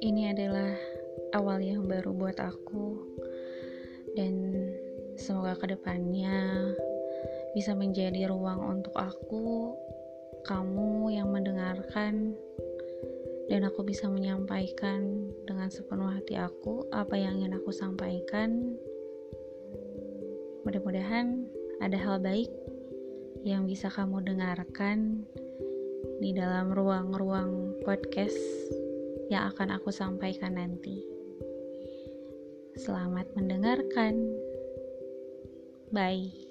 Ini adalah awal yang baru buat aku dan semoga ke depannya bisa menjadi ruang untuk aku, kamu yang mendengarkan dan aku bisa menyampaikan dengan sepenuh hati aku apa yang ingin aku sampaikan. Mudah-mudahan ada hal baik yang bisa kamu dengarkan di dalam ruang-ruang podcast yang akan aku sampaikan nanti. Selamat mendengarkan. Bye.